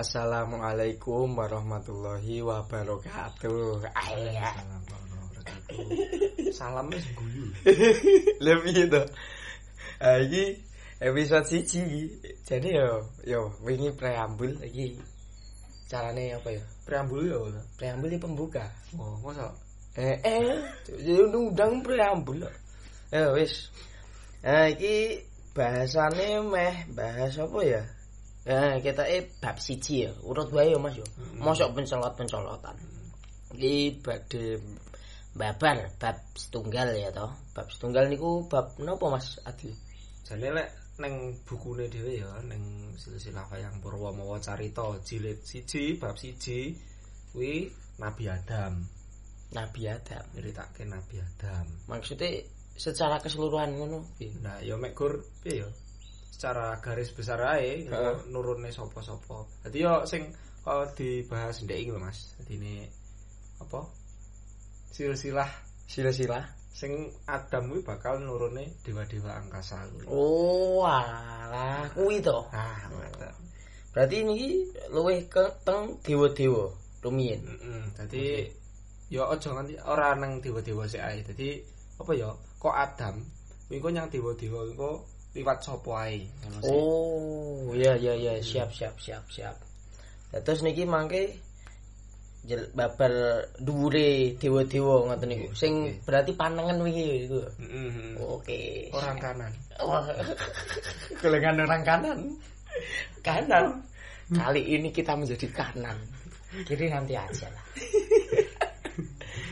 Assalamualaikum warahmatullahi wabarakatuh. Ayah. Salamnya guyu. Lebih itu. Ah, iki episode siji. Jadi yo yo wingi preambul iki. Carane apa ya? Preambul ya. Preambul pembuka. Oh, masa Eh eh jadi undang preambul. Eh wis. Nah iki bahasane meh bahas apa ya? Nah, kita eh bab siji ya, urut wae ya Mas yo. Mosok pencolot-pencolotan. Iki badhe babar bab setunggal ya toh. Bab setunggal niku bab napa Mas Adi? jane lek neng bukune dhewe ya neng silsilah wayang Purwamawa carita jilid siji bab siji kuwi Nabi Adam. Nabi Adam. Nyeritake Nabi Adam. Maksudnya secara keseluruhan ngono? Nah, ya mek gur piye ya? Secara garis besar ae Heeh. nurune sapa-sapa. Dadi yo sing kalau dibahas ndek iki Mas. Dadi ini apa? Silsilah Sila-sila. sing Adam kuwi bakal nurune dewa-dewa angkasa kuwi. Oh, alah, kuwi to. Ah. Berarti niki luwih ke teng dewa-dewa rumiyin. Heeh. Dadi ya aja nganti ora nang dewa-dewa sik ae. Dadi apa ya? Kok Adam kuwi kok nyang dewa-dewa kuwi kok liwat sapa ae. Oh, iya iya iya, siap siap siap siap. Lah, Terus niki mangke babar dhuwure dewa-dewa ngoten niku. Sing berarti panengen wingi iku. Heeh. Oke. Orang kanan. Kelengan orang kanan. Kanan. Kali ini kita menjadi kanan. Kiri nanti aja lah.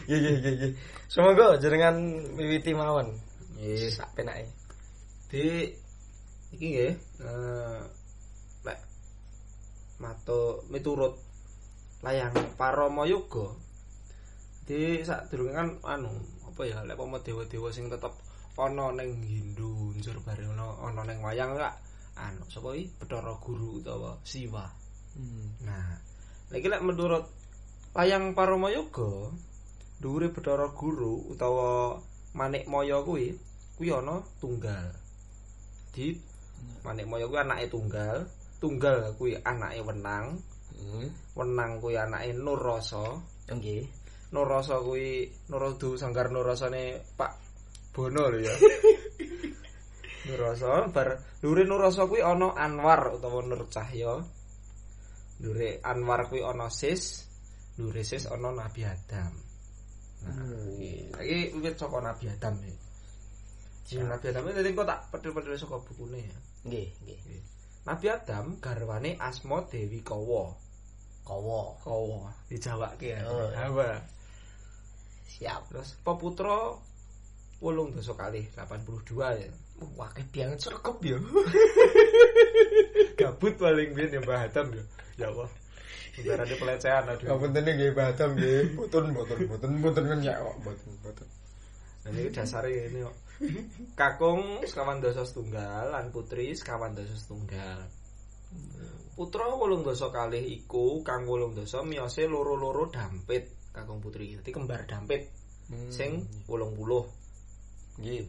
Iya iya iya iya. Semoga jenengan miwiti mawon. Yes. Sak penake. Di iki nggih, eh lek mato miturut layang Parama Yoga. Di sadurunge kan anu, apa ya, lek pomo dewa-dewa sing tetep ana ning Hindu njur bareng ana ana ning wayang kak anu sapa iki Bathara Guru utawa Siwa. Nah, lagi lek menurut layang Parama Yoga, dhuwure Bathara Guru utawa Manik Maya kuwi kuwi ana tunggal. Di Manik Maya kuwi anake tunggal, tunggal kuwi anake Wenang, Hmm. Wenang kuwi anake Nurrasa, Nggih. Nurrasa kuwi Nuradu Sanggar Nurrasane Pak Bono lho ya. Nurrasa bar dhuwure Nurrasa kuwi ana Anwar utawa Nur Cahya. Dhuwure Anwar kuwi ana Sis, dhuwure Sis ana Nabi Adam. Nah, iki iki wiwit saka Nabi Adam ya. Sing Nabi Adam iki kok tak pedhel-pedhel saka bukune ya. Nggih, nggih. Nabi Adam garwane asma Dewi Kawa. Kawa. Kawa dijawake ya. Oh. Hawa. Siap. Terus peputra wolung dosa kali 82 ya. Wah, kebiang cerkep ya. Gabut paling biyen ya Mbah Adam ya. Ya Allah. Udarane pelecehan aduh. Ngapentene nggih Batam nggih. Mboten mboten mboten mboten kan ya kok mboten mboten. Ini dasare ini kok. Kakung sekawan dosa setunggal lan putri sekawan dosa setunggal. Putra wolung dosa kalih iku kang wolung dosa miyose loro-loro dampit kakung putri. Dadi kembar dampit sing wolung puluh. nggih.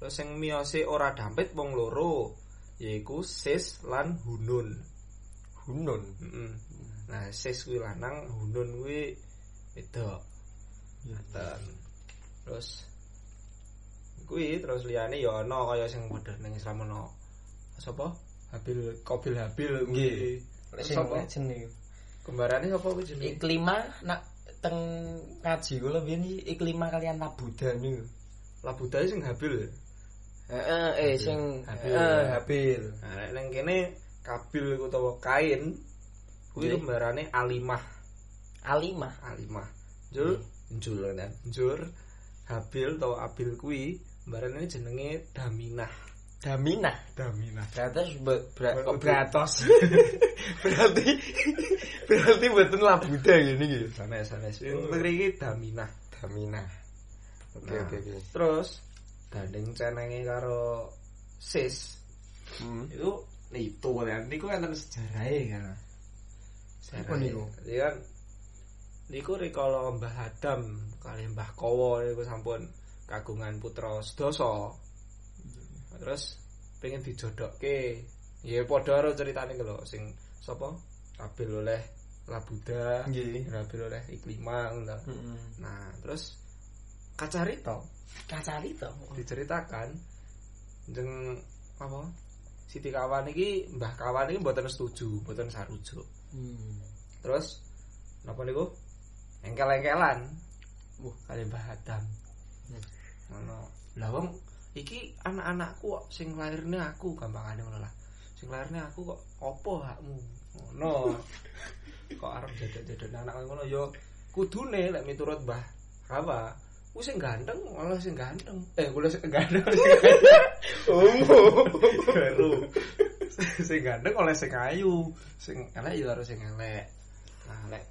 Terus sing miyose ora dampit wong loro yaiku Sis lan Hunun. Hunun. Nah, Sis kuwi lanang, Hunun kuwi wedok. Ngoten. Terus kuwi terus liyane ya ana kaya sing padha ning Islam ana sapa? Habil Qabil Habil. Terus Sing niku. Kembarane sapa kuwi jenenge? Iklima nak teng ngaji kula biyen iklima kalian Labuda niku. Labudai sing Habil. Heeh, eh sing Habil. eh Habil. Nah, ning kene Kabil utawa Kain kuwi Nggih. kembarane Alimah. Alimah. Alimah. Jul, Jul kan. Jur Habil atau Abil kuwi kembarane jenenge Daminah. Daminah. Daminah. Bratos be- bra- Waduh. kok Bratos. berarti berarti mboten Labuda ngene iki. Sanes sanes. Mriki Daminah. Daminah. Oke Nah, oke oke. Terus gandeng cenenge karo Sis Hmm. itu itu kan niku kan sejarahnya kan. Apa niku? Jadi kan niku rikala Mbah Adam kali Mbah Kowo niku sampun kagungan putra sedasa. Terus pengen dijodokke. Ya padha karo ceritane lho sing sapa? Abil oleh Labuda, Nggih. Abil oleh Iklima ngono. Heeh. Nah, terus Kacarito Kacari to. diceritakan jeng apa Siti Kawan iki Mbah Kawan iki mboten setuju, mboten sarujuk. Hmm. Terus napa niku? Engkel-engkelan. Wah. kali Mbah Adam. Ngono. Lah wong iki anak-anakku kok sing lairne aku gampangane ngono lah. Sing lairne aku kok opo hakmu? Ngono. kok arep jaduk-jaduk anak ngono ya kudune lek miturut Mbah Hawa ku sing ganteng malah sing ganteng. Eh, kula sing ganteng. Umum. Baru. sing ganteng oleh sing ayu, sing elek ya harus sing elek. Nah, lek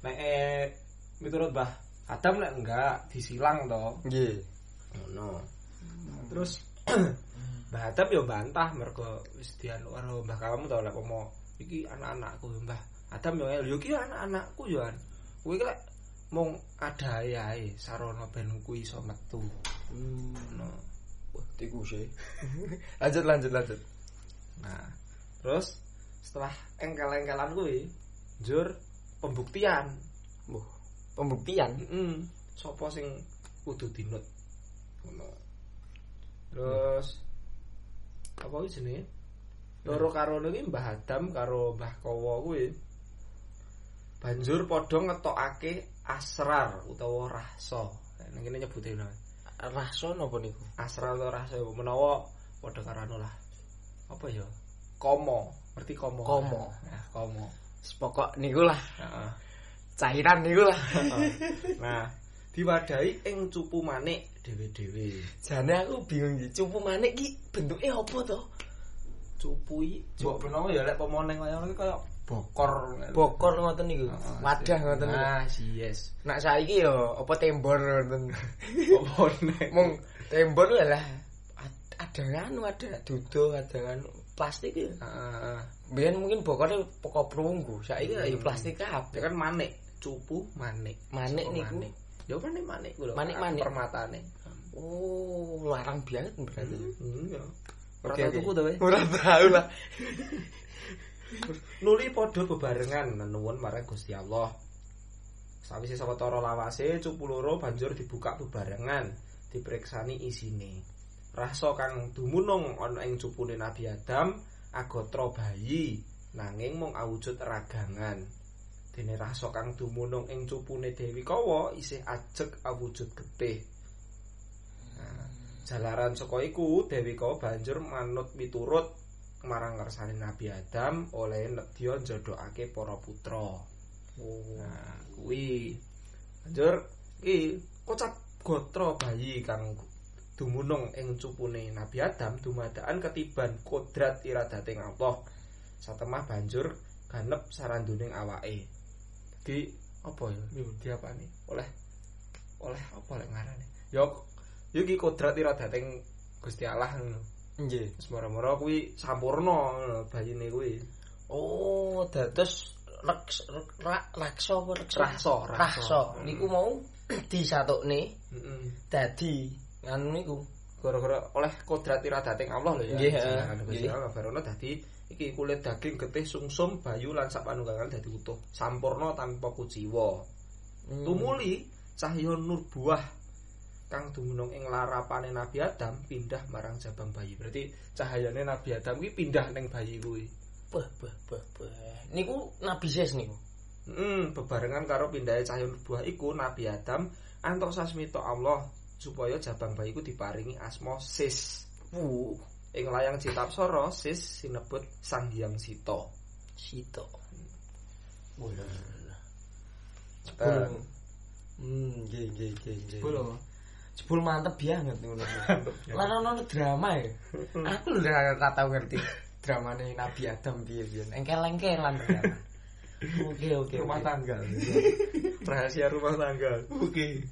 nek eh, miturut Mbah Adam lek enggak disilang to. Nggih. Ngono. Terus Mbah Adam ya bantah mergo wis dianu karo Mbah kamu to lek pomo iki anak-anakku Mbah Adam yo yo iki anak-anakku yo an. Kuwi lek mung ada ae sarana ben kuwi iso metu. Hmm. Ngono. Wah, tikus e. lanjut lanjut lanjut. Nah, terus setelah engkel-engkelan kuwi njur pembuktian. Wah, pembuktian. Heeh. Sopo sing kudu dinut. Ngono. Terus apa iki jenenge? Loro karo iki Mbah Adam karo Mbah Kowo kuwi banjur padha ngetokake asrar utawa rahsa. Nek ngene nyebute ngono. Raso napa niku? Asrar utawa rahsa menawa padha karo anu lah. Apa ya? Komo. Ngerti komo? Komo. Nah, komo. Pokok niku lah, Heeh. cairan niku lah. Nah, diwadahi ing cupu manik dhewe-dhewe. Jane aku bingung iki, cupu manik ki bentuke apa to? Cupu iki mbok menawa ya lek pemoneng kaya ngono iki kaya bokor. Bokor ngoten niku. Heeh. Wadah ngoten niku. Nah, yes. Nak saiki yo apa tembor ngoten. Apa nek Mung tembor lho lah. Ad- Ada anu ada dudo, ada anu plastik ya. Heeh. Biyen mungkin bokornya pokok perunggu. Saiki Hmm. ya plastik Ya kabeh. kan manik, cupu manik. Manik niku. Ya manik manik ku lho. Manik-manik. permatane. Oh, larang banget berarti. Hmm, ya. Ora tau tuku to, we. Ora tahu lah. Nuli padha bebarengan nenuwun marang Gusti Allah. Sawise sawetara lawase cupu loro banjur dibuka bebarengan, dipreksani isine. Rasa kang dumunung ana ing cupune Nabi Adam agatra bayi, nanging mung awujud ragangan. Dene rasa kang dumunung ing cupune Dewi Kawa isih ajeg awujud getih. Nah, jalaran saka iku Dewi Kawa banjur manut miturut marang ngersane Nabi Adam oleh nedya njodhokake para putra. Nah, kuwi banjur iki kocap gotra bayi kang dumunung ing cupune Nabi Adam dumadakan ketiban kodrat iradating Allah. Satemah banjur ganep saranduning awake. Di apa ya? Yo diapani? Oleh oleh apa lek ngarane? Yo yo iki kodrat iradating Gusti Allah ngono. Nggih. Wis moro-moro kuwi sampurna bayine kuwi. Oh, dados reks rak raksa apa reksa? Rahsa, rahsa. Rahsa. Niku mau disatukne Heeh. dadi anu niku. gara-gara oleh kodrat iradating Allah lho ya. Nggih, Gusti nggih. Allah barono dadi iki kulit daging getih sungsum bayu lan sapanunggalan dadi utuh sampurna tanpa kuciwa. Hmm. Tumuli cahya nur buah kang dumunung ing larapane Nabi Adam pindah marang jabang bayi. Berarti cahayane Nabi Adam kuwi pindah ning bayi kuwi. Bah, bah, bah, bah. Niku Nabi Ses niku. Hmm, bebarengan karo pindahe cahya nur buah iku Nabi Adam antuk sasmita Allah supaya jabang bayi iku diparingi asma Sis. Ing layang Citapsara Sis sinebut Sang Hyang Sita. sito. Wala. Eh, Hmm, nggih nggih nggih. Jebul? Jebul mantep banget ngono. Lan ono drama ya. Aku lho ora tau ngerti dramane Nabi Adam piye-piye. Engkel-engkelan drama. Oke oke. rumah tangga. Rahasia rumah tangga. Oke.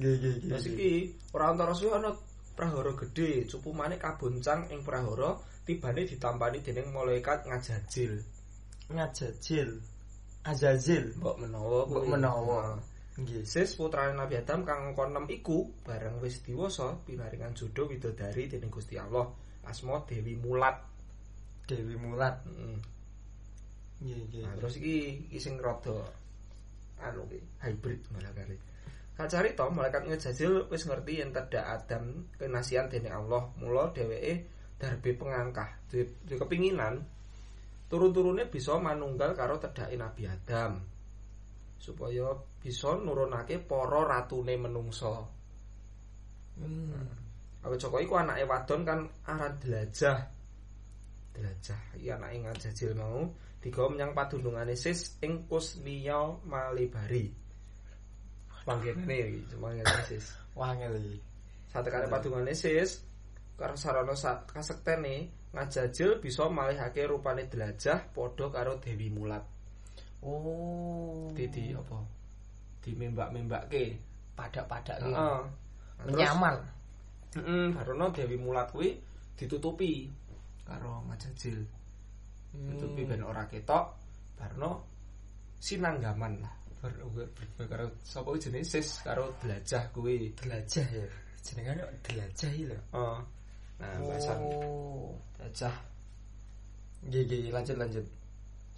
Nggih nggih nggih. Terus iki ora antara suwe ana prahara gedhe, cupu manik kaboncang ing prahara tibane ditampani dening malaikat ngajajil. ngajajil. Azazil. Mbok menawa Mbok menawa. Nggih. Sis putrane Nabi Adam kang 6 iku bareng wis diwasa pinaringan jodoh widodari dening Gusti Allah. Asma Dewi Mulat. Dewi Mulat. Heeh. Nggih, nggih. Nah, terus iki iki sing rada anu ki hybrid malah kali. Kacari to malaikat ngejajil wis ngerti yen tedak Adam kenasian dening Allah. Mula dheweke darbe pengangkah duwe duwe kepinginan turun-turune bisa manunggal karo tedake Nabi Adam supaya bisa nurunake para ratune menungso. Hmm. Awe Joko iku anake wadon kan aran Delajah. Delajah iki anake ngajajil mau digawa menyang padunungane Sis ing Kusniya Malibari. Panggenane iki cuma ngene Sis. Wangel iki. Satekane padungane Sis karo sarana sa- kasektene ngajajil bisa malihake rupane Delajah padha karo Dewi Mulat. Oh. Di apa? Di membak-membake. padak-padak iki. Heeh. Terus- Menyamar. Heeh, barono Dewi Mulat kuwi ditutupi karo ngajajil. Ditutupi ben ora ketok. Barono sinanggaman lah. Bar- karo sapa jenenge sis karo delajah kuwi. Delajah ya. Jenengane delajah iki lho. Heeh. Nah, bahasan Oh. delajah Nggih, nggih, lanjut lanjut.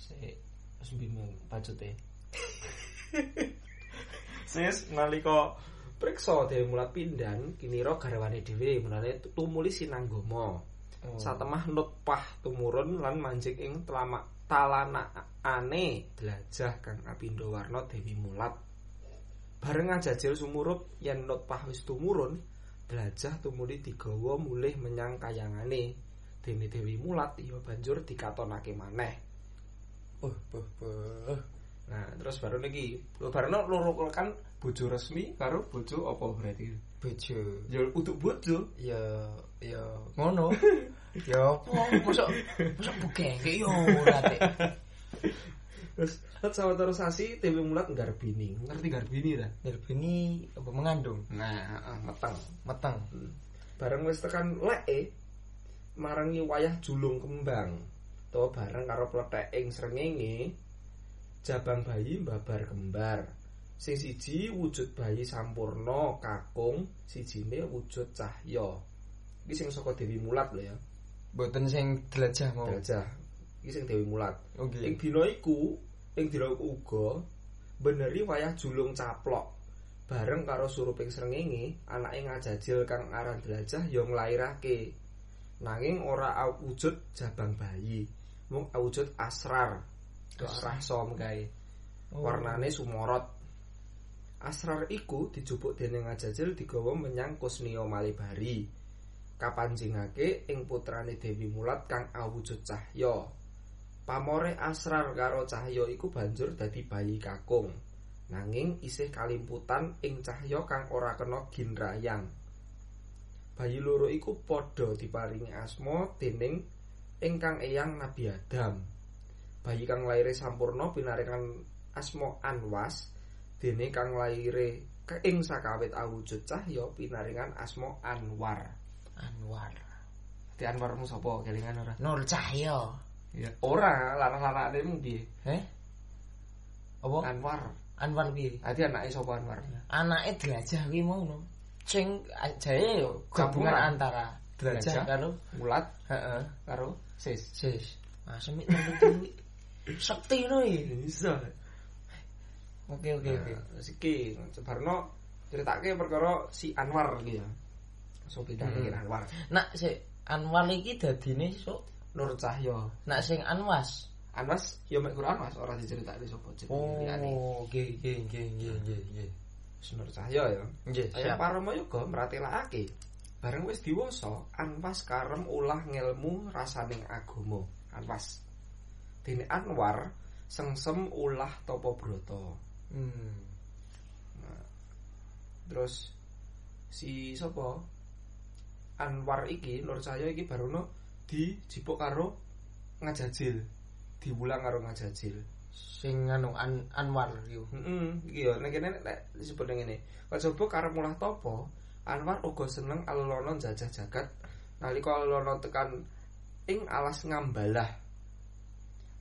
sik wis bingung pacute. Sis nalika priksa Dewi Mulat pindan kinira garwane dhewe mulane tumuli sinanggama. Oh. satemah nutpah tumurun lan manjing ing telamak talanakane delajah kang apindo warna Dewi Mulat. Bareng ngajajil sumurup yen nutpah wis tumurun, delajah tumuli digawa mulih menyang kayangane. Dene Dewi Mulat ya banjur dikatonake maneh. Oh, oh, oh. Nah, terus baru niki, baru loro kan bojo resmi karo bojo apa berarti? Bojo. Ya untuk bojo. Ya, ya ngono. ya apa? Mosok mosok bugenge yo ora teh. Terus sawetara sasi Dewi Mulat nggarbini. Ngerti garbini ta? Nyerbini apa mengandung? Nah, heeh, meteng. Meteng. Bareng wis tekan leke marangi wayah julung kembang. Utawa bareng karo plethek ing srengenge jabang bayi mbabar kembar. Sing siji wujud bayi sampurna kakung, sijine wujud cahya. Iki sing saka Dewi Mulat lho ya. Boten sing delajah mau. Gajah. Iki sing Dewi Mulat. Oke. Ing dina iku, ing dina iku uga beneri wayah julung caplok. Bareng karo suruping srengenge, anake ngajajil kang aran Delajah ya nglairake. Nanging ora awujud jabang bayi, mung awujud asrar. Asrar. Rasa mengkae. Oh. Warnane sumorot. Asrar iku dijupuk dening ngajajil digawa menyang Kusniya Malibari. Kapanjingake ing putrane Dewi Mulat kang awujud cahya. Pamore asrar karo cahya iku banjur dadi bayi kakung. Nanging isih kalimputan ing cahya kang ora kena ginrayang. Bayi loro iku padha diparingi asma dening ingkang eyang Nabi Adam. Bayi kang laire sampurna pinaringan asma Anwas, dene kang laire ing sakawit awujud cahya pinaringan asma Anwar. Anwar. Di Anwarmu sapa kelingan ora? Nur Cahya. Ya. Ora, larang-larangane mung piye? Eh? Apa? Anwar. Anwar piye? Ati anake sapa Anwar? Anake delajah kuwi mau no. Sing jare yo gabungan antara Delajah. karo Mulat heeh. karo sis. Sis. Ah semik tentu sekti no iki. Bisa. Oke oke oke. Terus iki sebarno critake perkara si Anwar iki ya. Langsung pindah Hmm. Anwar. Nak si Anwar iki dadine sok Nur Cahya. nak sing Anwas. Anwas ya mek Quran Mas ora diceritakne sapa jenenge liyane. Oh, oke oke oke oke oke. Wis Nur Cahya ya. Nggih, Ayah siap. Parama Yoga meratelakake. Bareng wis diwasa, Anwas karem ulah ngelmu rasaning agama. Anwas. Dene Anwar sengsem ulah tapa brata. Hmm. Terus si sapa? Anwar iki Nur Cahya iki barono dijipuk karo ngajajil. Diwulang karo ngajajil. Sing anu An Anwar iku. Heeh, iki ya nek kene nek disebut ngene. Kajaba karep mulah tapa, Anwar uga seneng alona jajah jagat nalika alona tekan ing alas ngambalah.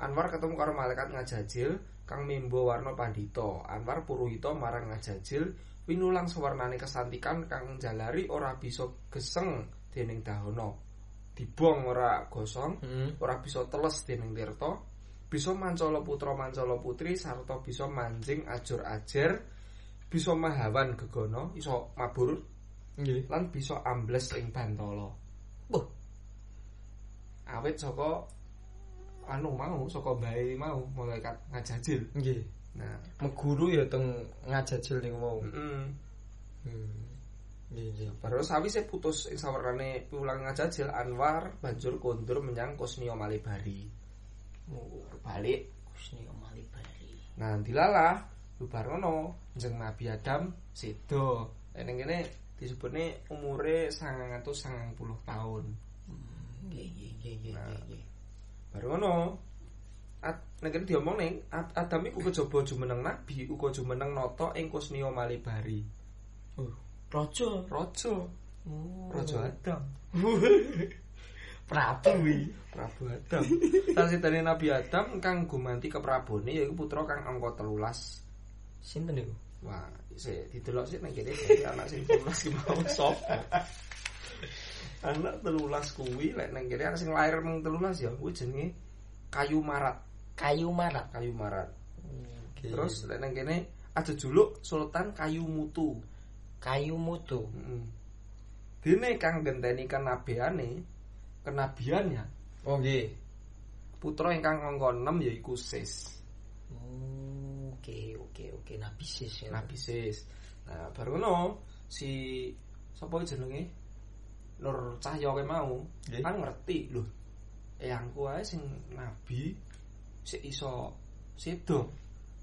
Anwar ketemu karo malaikat ngajajil kang mimba warna pandita. Anwar puruhita marang ngajajil pinulang sawarnane kesantikan kang jalari ora bisa geseng dening dahana. Dibong ora gosong, Heeh. ora bisa teles dening tirta bisa mancala putra mancala putri sarta bisa manjing ajur-ajer bisa mahawan gegono iso mabur Nggih. lan bisa ambles ing bantala Wah. awit saka anu mau saka bae mau malaikat ngajajil Nggih. Nah Meguru ya teng ngajajil ning wau. mm Hmm. Nggih. Baru sawise putus ing sawerane piwulang ngajajil Anwar banjur kondur menyang Kusniya Malibari. Oh, Balik. Kusni kembali bari. Nah, dilalah bubar ngono jeneng Nabi Adam sedo. Ning kene disebutne umure 990 tahun. Nggih, nggih, nggih, nggih, nggih. Baru ngono nek kene diomong ning Ad- Adam iku kejaba jumeneng nabi, uga jumeneng nata ing Kusniya Malibari. Oh, raja. Raja, Oh. Raja Adam. Prabu wi. Prabu Adam. Lan sedane Nabi Adam kang gumanti keprabone yaiku putra kang angka 13. Sinten niku? Wah, sik didelok sik nang kene anak sing 13 ki mau sapa. Anak 13 kuwi lek nang kene anak sing lahir nang 13 ya kuwi jenenge kayu marat, Kayu marat. kayu marat. Oke. Terus lek nang kene ada juluk Sultan Kayu Mutu. kayu mutu. Heeh. Dene kang genteni kenabiane, kenabiannya Oh nggih. putra ingkang angka 6 yaiku Sis. Oh, Oke, oke, oke. Nabi sis ya. Nabi Sis. Nah, baru ngono si sapa jenenge? Nur Cahya mau Nggih. kan ngerti lho. Eyangku ae sing nabi sik iso sedo,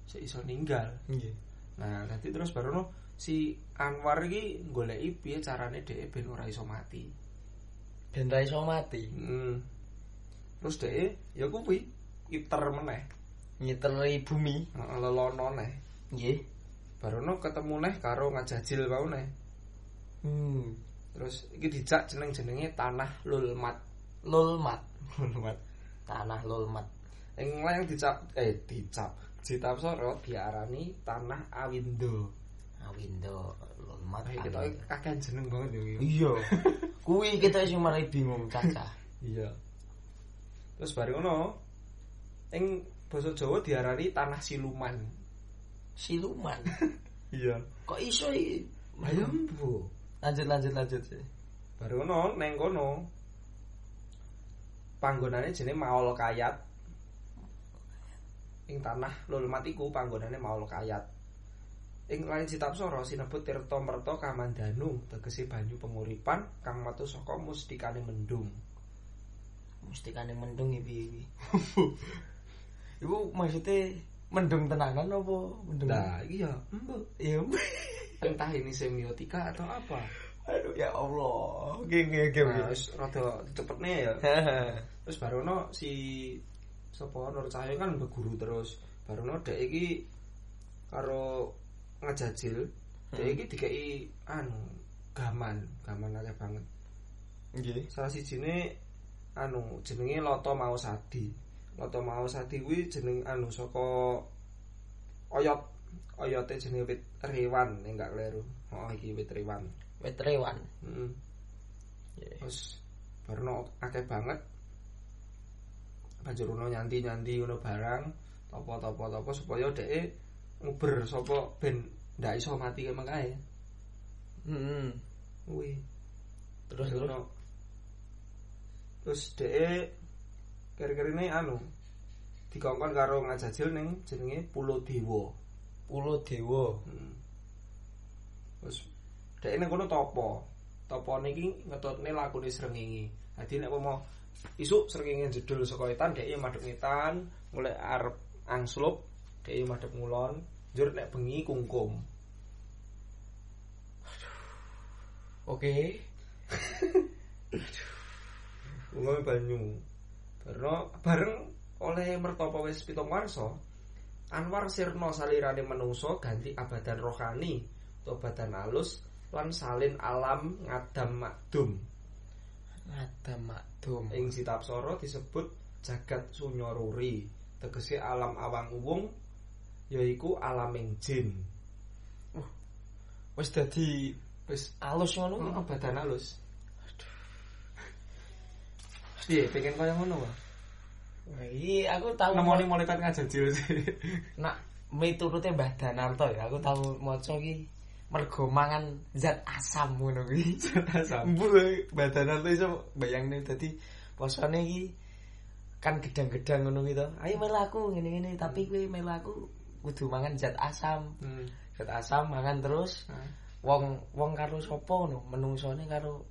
sik iso ninggal. Nggih. Nah, dadi terus baru ngono si Anwar iki goleki piye carane dhek ben ora iso mati. Ben ra iso mati. Hmm. Terus dhek ya kuwi iter meneh, Nyiteri bumi. lelono neh. Nggih. Baru ngono ketemu neh karo ngajajil mau neh. Hmm. Terus iki dijak jeneng-jenenge Tanah Lulmat. Lulmat. Lulmat. Tanah lulmat. Ing layang dicap eh dicap. Citapsara diarani Tanah Awindo. Awindo lulmat. Nah, kita kakek jeneng banget yo iki. Iya. Kuwi kita sing mari bingung caca. Iya. Terus bareng ngono ing basa Jawa diarani Tanah Siluman. Siluman. Iya. Kok iso iki? Ayo Bu. Lanjut lanjut lanjut sih. Bareng ngono neng kono panggonane jenenge Maol Kayat. Ing tanah Lulmat iku panggonane Maol Kayat. Ing lain Citapsara sinebut Tirta Merta Kamandanu, tegese banyu penguripan kang metu saka mustikane mendung. Mustikane mendung iki iki. Iku maksudnya mendung tenanan apa mendung? Nah, ya mbok iya. entah ini semiotika atau apa. Aduh ya Allah. Oke oke. Nah, wis rada cepetne ya. Terus barono si sapa Nur Cahyo kan berguru terus. Barono dek iki karo ngejajil, dek iki dikei anu gaman, gaman akeh banget. Nggih. Salah sijine anu jenenge Loto Mau Sadi. Loto Mau Sadi kuwi jeneng anu saka oyot. Oyote jenenge wit rewan nek gak kleru. Oh iki wit rewan. Wetrewan. Heeh. Nggih. Terus barono akeh banget. Banjur ono nyanti-nyanti ngono barang, topo-topo-topo supaya dhek nguber sapa ben ndak iso mati kae. Heeh. Kuwi. Terus Terus terus ono terus dhek kira-kirine anu dikongkon karo ngajajil ning jenenge Pulau Dewa. Pulau Dewa. Hmm. Terus dhek ning kono topo. Topo niki ngetutne lakune srengenge. Dadi nek mau isuk srengenge jedul saka etan dhek madhep ngetan, mulai arep angslup, dhek madhep ngulon, njur nek bengi kungkum. Oke. Ngombe banyu. Bareng bareng oleh mertapa wis pitung warsa, Anwar sirna salirane menungso ganti abadan rohani, badan alus lan salin alam ngadam makdum. Ada makdum. Ing Citapsara disebut jagat sunyaruri, tegese alam awang uwung yaiku alaming jin. Wis dadi Wis alus ngono. ngono badan alus. Piye pengen kaya ngono wae? Wah, iki aku tahu Nemoni malaikat ngajajil sih. nak miturute Mbah Danarto ya aku tahu maca iki mergo mangan zat asam ngono kuwi. Asam. Mbur Mbah Danarto iso bayangne dadi posone iki kan gedang-gedang ngono gitu. Ayo melaku ngene-ngene tapi kowe melaku kudu mangan zat asam. Hmm. Zat asam mangan terus Nah, wong wong karo sapa ngono menungsone karo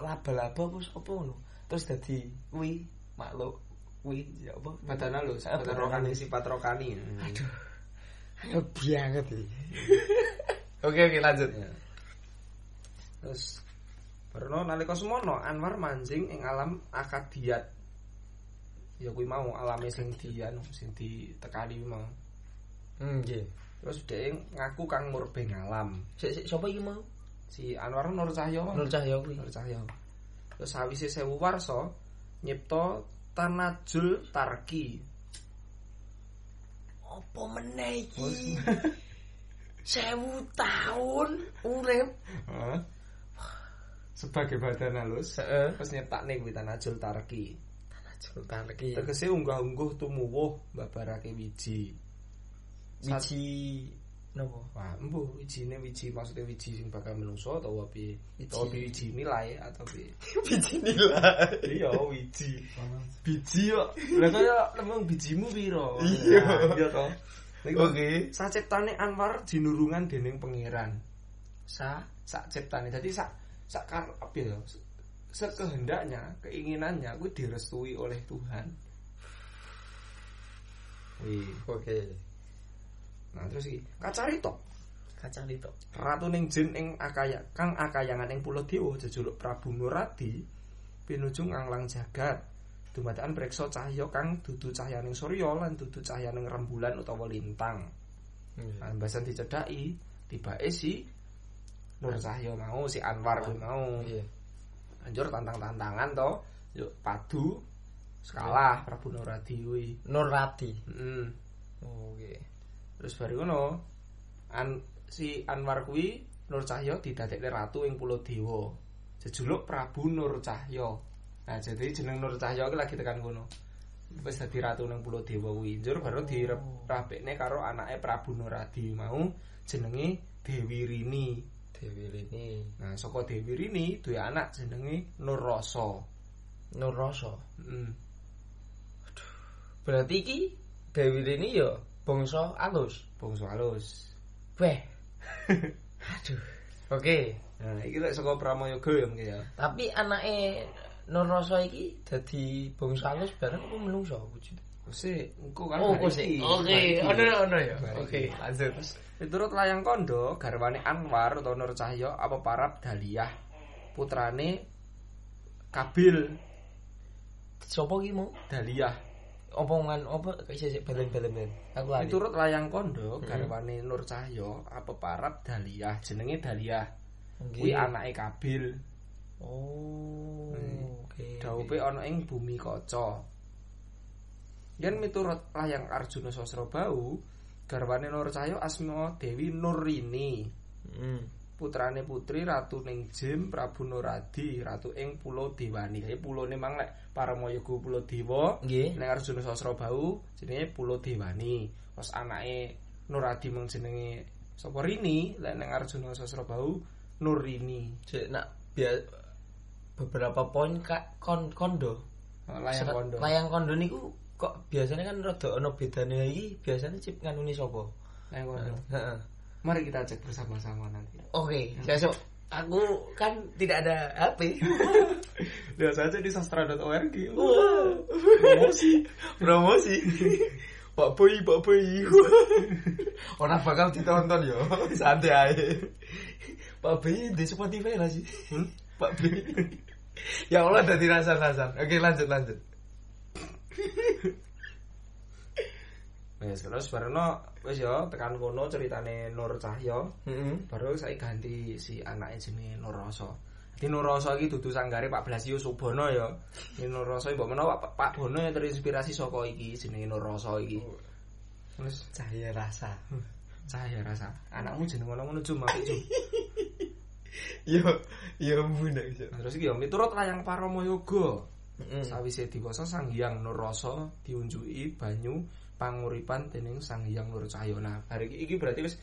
laba-laba apa sapa ngono. Terus dadi kuwi makhluk kuwi ya apa? Badan halus, Ah, badan badan rokani halus. sifat rokani. Aduh. Ayo banget iki. Oke oke lanjut. Ya. Terus Barono nalika semono Anwar mancing ing alam akadiat. Ya kuwi mau alame sing di anu sing ditekani mau. Hmm nggih. Terus dhek ngaku kang murbeng alam. Sik sik sapa iki mau? Si Anwar Nur Cahyo. Nur Cahya kuwi. Nur Cahyo. Terus sawise sewu warsa nyipta Tanajul Tarki. Apa meneh iki? Sewu tahun urip. Sebagai badan halus, Heeh. terus nyiptakne kuwi Tanajul Tarki. Sultan lagi. Tegese unggah-ungguh tumuwuh babarake wiji. Wiji nopo? Wah, embuh wijine wiji maksudnya wiji sing bakal menungso atau? Wiji. Atau wiji nilai atau piye? Wiji nilai. Iya, wiji. Biji kok. Lah kaya lemong bijimu piro? Iya. Iya to. Oke. saciptane Anwar dinurungan dening pangeran. Sa Sak ciptane. Dadi sak sak kar apa ya? Sekehendaknya, keinginannya kuwi direstui oleh Tuhan. Wih. oke. Nah, terus iki kacarita Kacang itu. Ratu ning jin ing akaya kang akayangan ing pulau dewa jejuluk Prabu Nuradi pinuju nganglang jagat dumadakan preksa cahya kang dudu cahyaning surya lan dudu cahyaning rembulan utawa lintang lan basan dicedhaki tibake si Nur Cahya mau si Anwar kuwi mau Iya. anjur tantang-tantangan to yuk padu sekalah Prabu Nuradi kuwi Nur Rati. heeh Oke. Terus bari ngono, an si Anwar kuwi Nur Cahya didadekne ratu ing Pulau Dewa. Jejuluk Prabu Nur Cahya. Nah, jadi jeneng Nur Cahya iki lagi tekan kono. Wis dadi ratu ning Pulau Dewa kuwi. Njur baru dirapekne karo anake Prabu Nuradi mau jenenge Dewi Rini. Dewi ini Nah, saka Dewi Rini duwe anak jenenge Nur Rasa. Nur Rasa. Heeh. Berarti iki Dewi ini ya bangsa alus. Bangsa halus. Weh. Aduh. Oke. Nah, iki lek saka Pramoyoga ya mungkin ya. Tapi anake Nur Rasa iki dadi bangsa alus bareng apa menungso wujud? Sik, engko kan Oh, iki. Oke, iki. ono ono ya. Oke, iki. lanjut. Miturut layang kondo, garwane Anwar utawa Nur Cahya apa parab Daliah putrane Kabil Sopo ki mau? Daliah. Omongan apa sik sik balen-balen. Aku lali. Miturut layang kondo, Hmm. garwane Nur Cahya apa parab Daliah jenenge Daliah. Kuwi anake Kabil. Oh, Hmm. oke. Daupe ana ing bumi kaca. Yen miturut layang Arjuna Sasrabau, garwane Nur Cahya asma Dewi Nurini. Hmm. putrane putri ratu ning Jim Prabu Nuradi ratu ing Pulau Dewani. Jadi pulone mang lek Paramoyogo Pulau Dewa, Nggih. ning Arjuna Sasrabau jenenge Pulau Dewani. Terus anake Nuradi mang jenenge sapa Rini, lek ning Arjuna Sasrabau Nurini. Cek nak bia- beberapa poin kak kon kondo. Nah, Layang Serat- kondo. Layang kondo niku kok biasanya kan rada ana bedane iki biasanya cip nganuni sapa? Layang kondo. Heeh. Mari kita cek bersama-sama nanti. Oke, besok aku kan tidak ada HP. Lihat saja di sastra.org. Wah, promosi, promosi. Pak Boy, Pak Boy. Orang bakal ditonton ya, santai aja. Pak Boy di Spotify lah sih. Hmm? Pak Boy. ya Allah udah dirasa-rasa. Oke lanjut lanjut. Wes terus barono wis ya tekan kono ceritane Nur Cahya. Heeh. baru saya ganti si anaknya jenenge Nurrasa. Di Nurrasa iki dudu sanggare Pak Blasio Subono ya. Di Nurrasa mbok menawa Pak, Pak Bono yang terinspirasi saka iki jenenge Nurrasa iki. Terus Cahaya rasa. cahaya rasa. Anakmu jeneng ngono-ngono cum apik cum. Yo, yo bunda. Nah, terus iki ya miturut layang Paramoyoga. Heeh. Sawise diwasa Sang Hyang Nurrasa diunjuki banyu panguripan dening Sang Hyang Nur Cahya. Nah, hari iki, iki berarti wis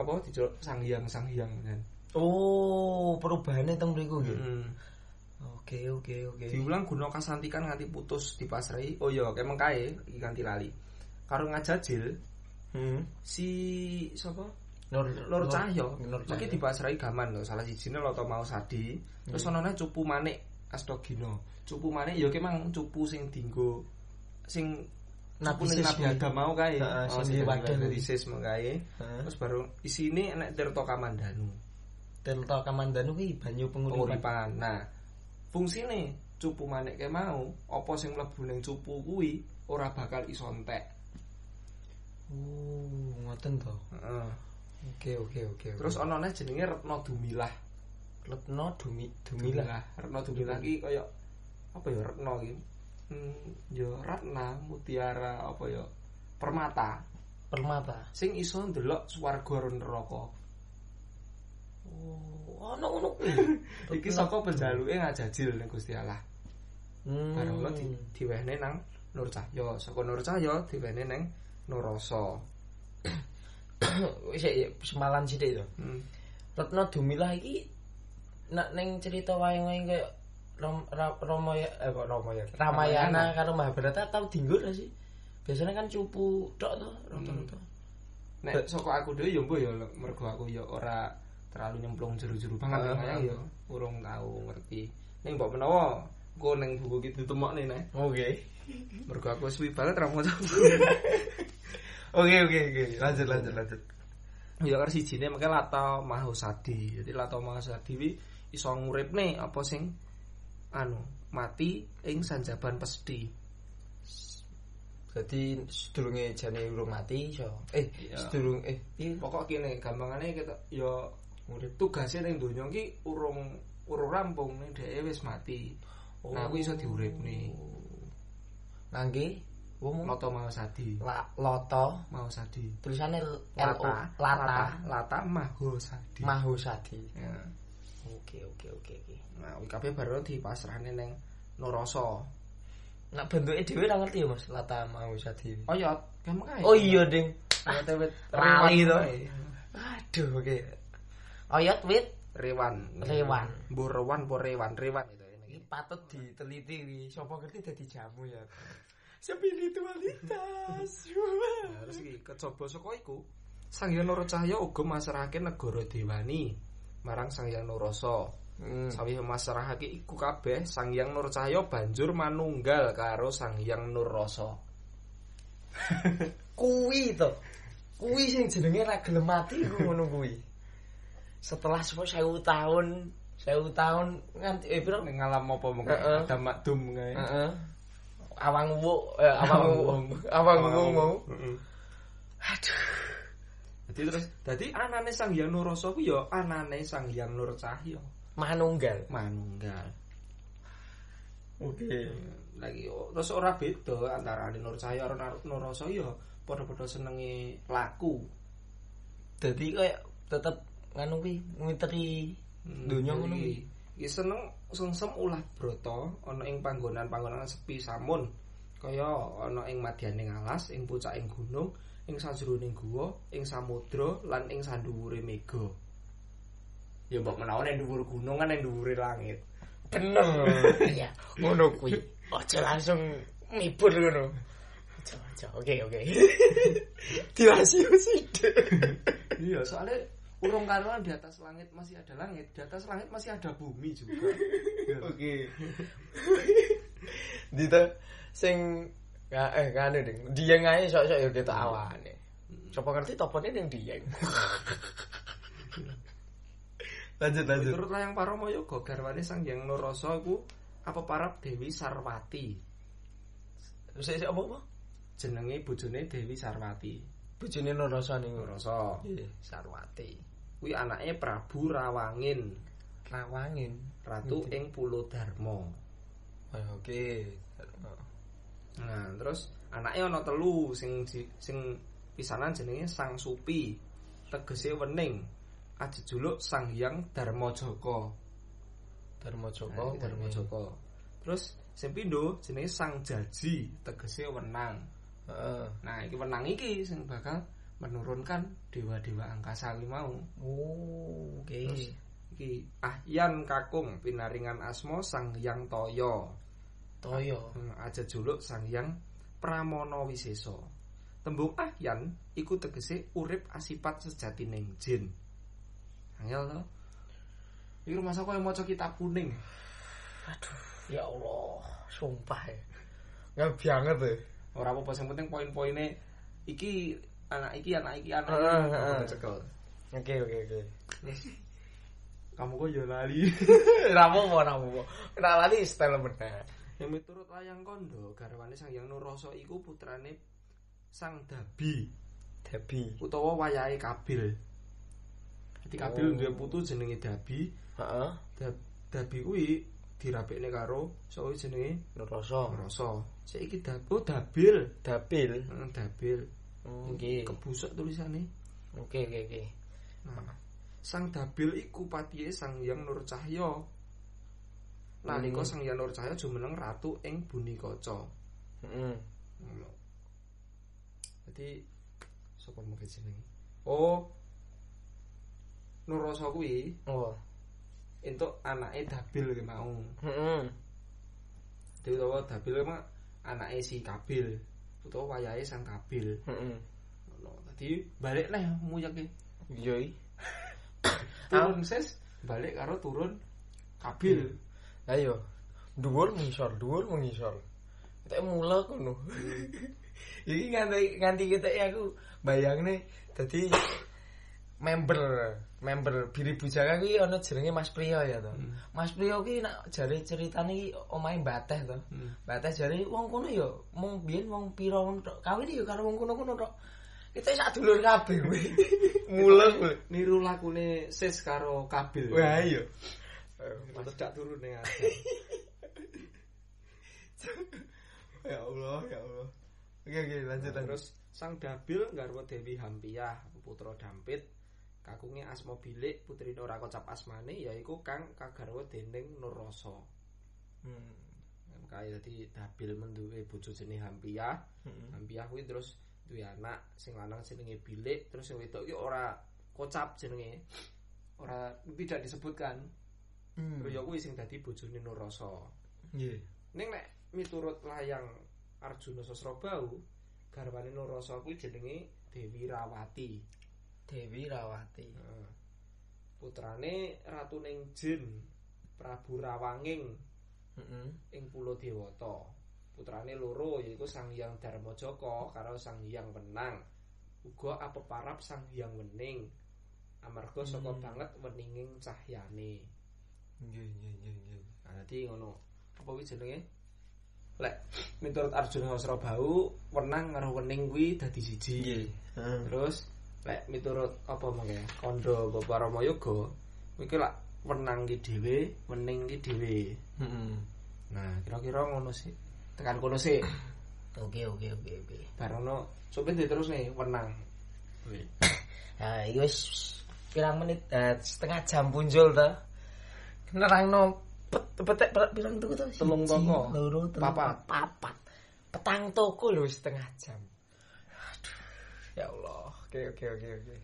apa diceluk Sang Hyang Sang Hyang kan. Oh, perubahannya teng mriku nggih. Oke, oke, oke. Diulang guna kasantikan nganti putus dipasrai. Oh iya, kemeng kae ganti lali. Karo ngajajil Hmm. si sapa? Nur Nur Cahya. Nur Iki Cahya. dipasrai gaman lho, salah sijine Lata mau sadi. Terus Hmm. ana cupu manik Astagina. Cupu manik ya kemang cupu sing dinggo sing Nabi sis Nabi. Adam mau kae. Heeh, Oh, sing sing di wadah dadi kuwi. sis mau kae. Terus baru isine enek Tirta Kamandanu. Delta Kamandanu kuwi banyu penguripan. Nah, fungsine cupu manik ke mau apa sing mlebu ning cupu kuwi ora bakal iso entek. Oh, ngoten to. Heeh. Oke, oke, oke. Terus ana neh jenenge Retno Dumilah. Letno Dumi Dumilah. Retno Dumilah iki kaya apa ya Retno iki? Hmm, ya Ratna, Mutiara apa ya? Permata Permata. sing iso ndelok swarga ro neraka. Oh, ana ngono kuwi. Iki saka penjaluke ngajajil ning Gusti Allah. Hmm. Bareng lo di, diwehne nang Nur Cahya, saka Nur Cahya diwehne nang Nurrasa. Wis ya, semalan sithik to. Hmm. Retno Dumilah iki nak ning cerita wayang-wayang kaya Rom, Ra- Ramaya eh kok Ramaya Ramayana karo Mahabharata tau dinggo ra sih? Biasanya kan cupu tok to rata-rata. Nek saka aku dhewe ya mbok ya mergo aku ya ora terlalu nyemplung jero-jero banget uh, ah. ya urung tau ngerti. Ning mbok menawa engko ning buku iki ditemokne nek Oke. mergo aku suwi banget ra maca. Oke oke oke. Lanjut lanjut lanjut. ya karo sijine mengke Lata Mahusadi. Jadi Lata Mahusadi wi iso nguripne apa sing anu mati ing sanjaban pesthi. Jadi sedurunge jane urung mati iso. Eh, Iya. sedurung eh piye Pokok kene gampangane kita ya urip tugase ning donya iki urung urung rampung ning dhek wis mati. Nah, aku iso diuripne. Ngangge wong Lata Mahusadi. la, loto Mahusadi. tulisannya L Lata, lata Lata Mahusadi. mahusadi. Ya. Oke oke oke oke. Nah, kabeh baru dipasrahne ning Nurasa. Nak bentuke dhewe ra ngerti ya Mas, lata mahusadi. Oyot, gampang ae. Oh iya, Ding. Lali to. Aduh, oke. Oyot wit Rewan. Rewan. Mbok rewan apa rewan? Rewan itu ini. iki patut diteliti wi. Sopo ngerti dadi jamu ya. Spiritualitas. Terus iki kecoba saka iku Sang Hyang Nura Cahya uga masrahake negara Dewani marang Sang Hyang Nurasa. Hmm. Sawi masrahake iku kabeh Sang Hyang Nur Cahya banjur manunggal karo Sang Hyang Nurrasa. Kuwi to. Kuwi sing jenenge ra gelem mati iku ngono kuwi. Setelah 1000 tahun, 1000 tahun nganti eh piro? Ning ngalam apa Heeh. ada makdum kae. Heeh. Awang wuk, eh, awang wuk, awang wuk mau. Aduh. Dadi terus dadi anane Sang Hyang Nurrasa ku ya anane Sang Hyang Nur Cahya Manunggal. manunggal. Oke. Lagi oh, terus ora beda antara Nur Cahya karo Nar- Nurrasa ya padha-padha senenge laku. Dadi kayak tetep nganu kuwi ngiteri Donya ngono kuwi. Seneng sengsem ulah brata ana ing panggonan-panggonan sepi samun. Kaya ana ing madyaning alas, ing pucaking gunung, ing sajroning guwa, ing samudra lan ing sanduwure mega. Ya mbok menawa ning dhuwur gunung kan ning dhuwure langit. bener. Iya, ngono kuwi. Aja langsung mibur ngono. Aja aja. Oke, oke. Dirasio sithik. Iya, soalnya urung karuan di atas langit masih ada langit, di atas langit masih ada bumi juga. Oke. Dita sing Ka eh kan ding. Dieng ae sok-sok ya ketok awane. Sopo ngerti topone ning dieng. lanjut lanjut. Turut layang Parama Yoga garwane Sang Hyang Nurrasa iku apa parap Dewi Sarwati. Sik apa apa? Jenenge bojone Dewi Sarwati. Bojone Nurrasa niku. Nurrasa. Nggih, Sarwati. Kuwi anake Prabu Rawangin, Rawangin. ratu ing Pulo Dharma. Oh, Oke. Nah, terus anake ana telu sing sing pisanan jenenge Sang Supi. Tegese wening. Ajejuluk Sang Hyang. Dharma Nah, Joko, iki Dharmajaka. Terus sing pindho jenenge Sang Jaji, tegese wenang. Heeh. Nah, iki wenang iki sing bakal menurunkan dewa-dewa angkasa kuwi mau. Oh, oke. Terus iki Ahyan kakung pinaringan asma Sang Hyang Toyo. Toyo. Hmm, aja juluk Sang Hyang Pramana Wisesa. Tembung Ahyan iku tegese urip asipat sejatining jin. Angel to? Iki rumah koyo maca kitab kuning. Ya Allah, sumpah ya. Nggak banget ya. Ora apa-apa sing penting poin-poine iki anak iki anak iki anak iki heeh. Aku cekel. Oke, oke, oke. Kamu kok ya lali. Ramu mau ramu mau. Kenalan ini style bener. Yang miturut layang kondo garwane Sang Hyang Nurrasa iku putrane Sang Dabi Debi. utawa wayahe Kabil. Jadi Kabil Oh. duwe putu jenenge Dabi. Heeh. Dab- Dabi kuwi dirapekne karo sapa jenenge Nuroso. Rasa. Saiki Dab oh Dabil. Dapil. Heeh, Dabil. Oke. Kebusuk tulisane. Oke, oke, oke. Nah, Sang Dabil iku patihe Sang Hyang Nur Cahya. Nalika Hmm. Sang Hyang Nur Cahya jumeneng ratu ing Buni Kaca. Heeh. Ngono. Jadi sapa mungkin jenenge? Oh. Nurrasa kuwi Oh. Entuk anake Dabil ki mau. Heeh. Dadi utawa Dabil ki mah anake si Kabil utawa wayahe Sang Kabil. Heeh. Ngono. Dadi balik neh muyake. Iya. i. Turun ses balik karo turun Kabil. Ayo. Dhuwur mengisor, dhuwur mengisor. Kita mula kono. Iki nganti nganti kita aku bayangne dadi member member Biri Bujaka kuwi ana jenenge Mas Priyo ya to. Hmm. Mas Priyo ki nak jare ceritane iki omahe Bateh to. Hmm. Bateh jare wong kono ya mung biyen wong pira wong tok. Kawin ya karo wong kono-kono tok. Kita sak dulur kabeh kuwi. Mulus kuwi. Niru lakune Sis karo Kabil. Wah iya. Mas dak turun ning Ya Allah, ya Allah. Oke oke lanjut Nah, terus. terus Sang Dabil garwa Dewi Hampiyah, putra Dampit. Kakunge asma bilik, putrine ora kocap asmane yaiku kang kagarwa dening Nurrasa. Hmm. Kaya dadi Dabil menduwe bojo jenenge Hampiyah. Hampiyah kuwi terus duwe anak sing lanang jenenge Bilik, terus sing wedok iki ora kocap jenenge. Ora tidak disebutkan. Hmm. Terus ya kuwi sing dadi bojone Nurrasa. Nggih. Ning nek miturut layang Arjuna Sasrabau, garwane Nurrasa kuwi jenenge Dewi Rawati. Dewi Rawati. Heeh. Putrane ratuning jin Prabu Rawanging Heeh. ing Pulo Dewata. Putrane loro yaiku Sang Hyang Darmajaka karo Sang Hyang Wenang. Uga apeparap Sang Hyang Wening. Amarga saka Hmm. banget weninging cahyane. Nggih nggih nggih nggih. Nah, dadi ngono. Apa kuwi jenenge? Lek miturut Arjuna Sasrabau, wenang karo wening kuwi dadi siji. Heeh. Terus lek miturut apa mangke? Kandha Bapak Rama Yoga, iki lak wenang ki dhewe, wening ki dhewe. Heeh. Nah, kira-kira ngono sih. Tekan kono sih. Oke oke oke oke. Barono supaya terus nih wenang. Nah, iki wis pirang menit eh, setengah jam punjul to. Nerangno pet petek pe- pirang tuku to? Telung toko. loro, Papat. papat. Petang toko lho setengah jam. Aduh, ya Allah. Oke oke oke oke.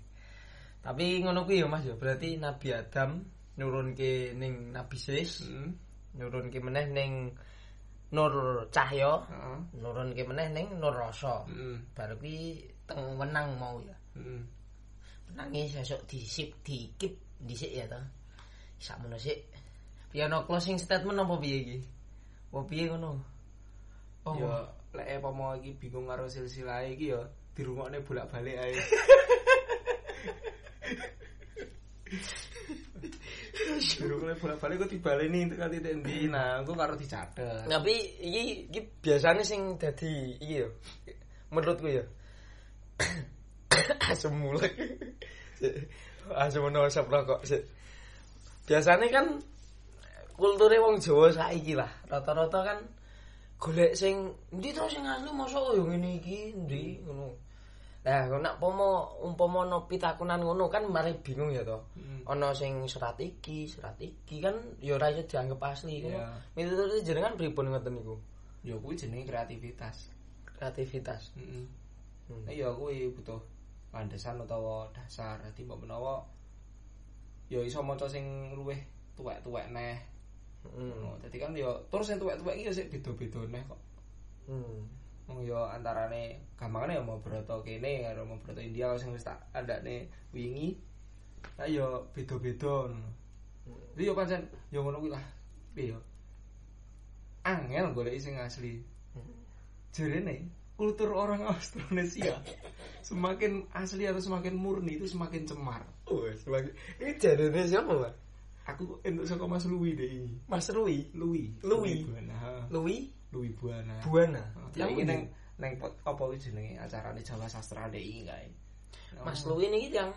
Tapi ngono kuwi ya Mas ya, berarti Nabi Adam nurunke ning Nabi Sis, Heeh. nurunke meneh ning Nur Cahya, Heeh. nurunke meneh ning Nur Rasa. Heeh. Baru kuwi teng wenang mau ya. Heeh. Nangis sesuk disip dikip dhisik ya ta. Sakmono sik. Piye ana closing statement apa piye iki? Apa piye ngono? Oh, Ya lek apa iki bingung karo silsilah iki ya dirungokne bolak-balik ae. Dirungokne bolak-balik kok dibaleni tekan titik endi. Nah, engko karo dicatet. tapi iki iki biasane sing dadi iki yo. Menurutku ya. Asem mulek. Asem ono asap rokok sik. Biasane kan kulture wong Jawa saiki lah. Rata-rata kan golek sing endi to sing asli mosok yo ngene iki endi ngono. Nah, kok nak pomo umpama ono pitakonan ngono kan mari bingung ya to. Hmm. Ono sing serat iki, serat iki kan ya ora iso dianggap asli. Iya. Miturut jenengan pripun ngoten niku? Ya kuwi jenenge kreativitas. Kreativitas. Heeh. Hmm. Nah, ya kuwi butuh landasan utawa dasar. Dadi mbok menawa ya iso maca sing luwih tuwek-tuwek neh. Hmm. Ngono. Dadi kan ya terus sing tuwek-tuwek iki ya sik beda-beda neh kok. Hmm. Wong ya antarane gampangane ya mau broto kene karo mau broto India sing wis tak andakne wingi. Nah ya beda-beda ngono. Jadi ya pancen ya ngono kuwi lah. Piye ya? Angel golek sing asli. Jarene kultur orang Austronesia semakin asli atau semakin murni itu semakin cemar. Oh, sebagai ini jarene siapa, Pak? Aku entuk saka Mas Luwi deh. Mas Luwi. Luwi. Buana. ha. Lui Luwi Buana. Buana. Ya Yang ini neng neng pot apa kuwi jenenge acarane Jawa Sastra DI kae. Mas Lui ini yang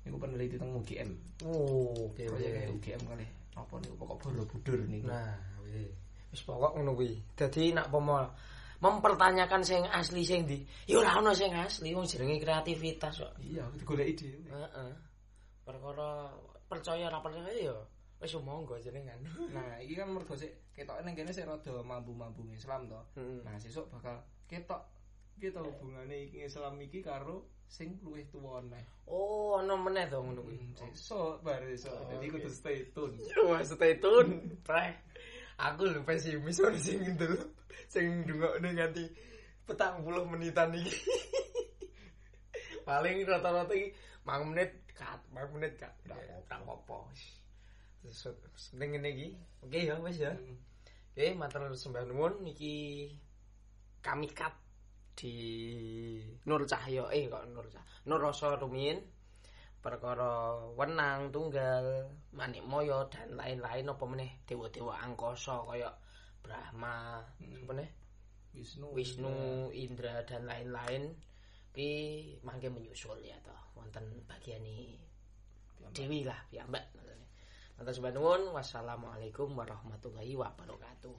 Iku peneliti teng UGM. Oh, oke Proyek oke. UGM kali. Apa niku pokok Borobudur niku. Nah, wis. Wis pokok ngono kuwi. Dadi nak pomo mempertanyakan sing asli sing di ya ora ono sing asli wong jenenge kreativitas kok. Iya, digoleki dhewe. Heeh. Perkara percaya ora percaya ya wis monggo jenengan. Nah, iki kan mergo sik ketoke ning kene sik rada mambu-mambu Islam to. Heeh. Nah, sesuk bakal ketok kita hubungane iki Islam iki karo sing luwih tuwa neh. Oh, ono meneh to ngono kuwi. Hmm, Sesuk bar sesuk. Oh, Dadi oke. kudu stay tune. Wah, stay tune, pre. Aku lho pesimis ono sing ngendel, sing ndungokne nganti petang puluh menitan iki. Paling rata-rata iki mang menit kat, mang menit kat. Ora apa-apa. Terus seneng ngene iki. Oke ya wis ya. Hmm. Oke, matur sembah nuwun iki kami kat di Nur Cahyo eh kok Nur Cahyo Nur Rasa Rumin perkara wenang tunggal manik moyo dan lain-lain apa meneh dewa-dewa angkasa kaya Brahma Hmm. apa meneh Wisnu. Wisnu Indra dan lain-lain ki mangke menyusul ya toh wonten bagian Piyambak. Dewi lah piyambak Sembah nuwun wassalamualaikum warahmatullahi wabarakatuh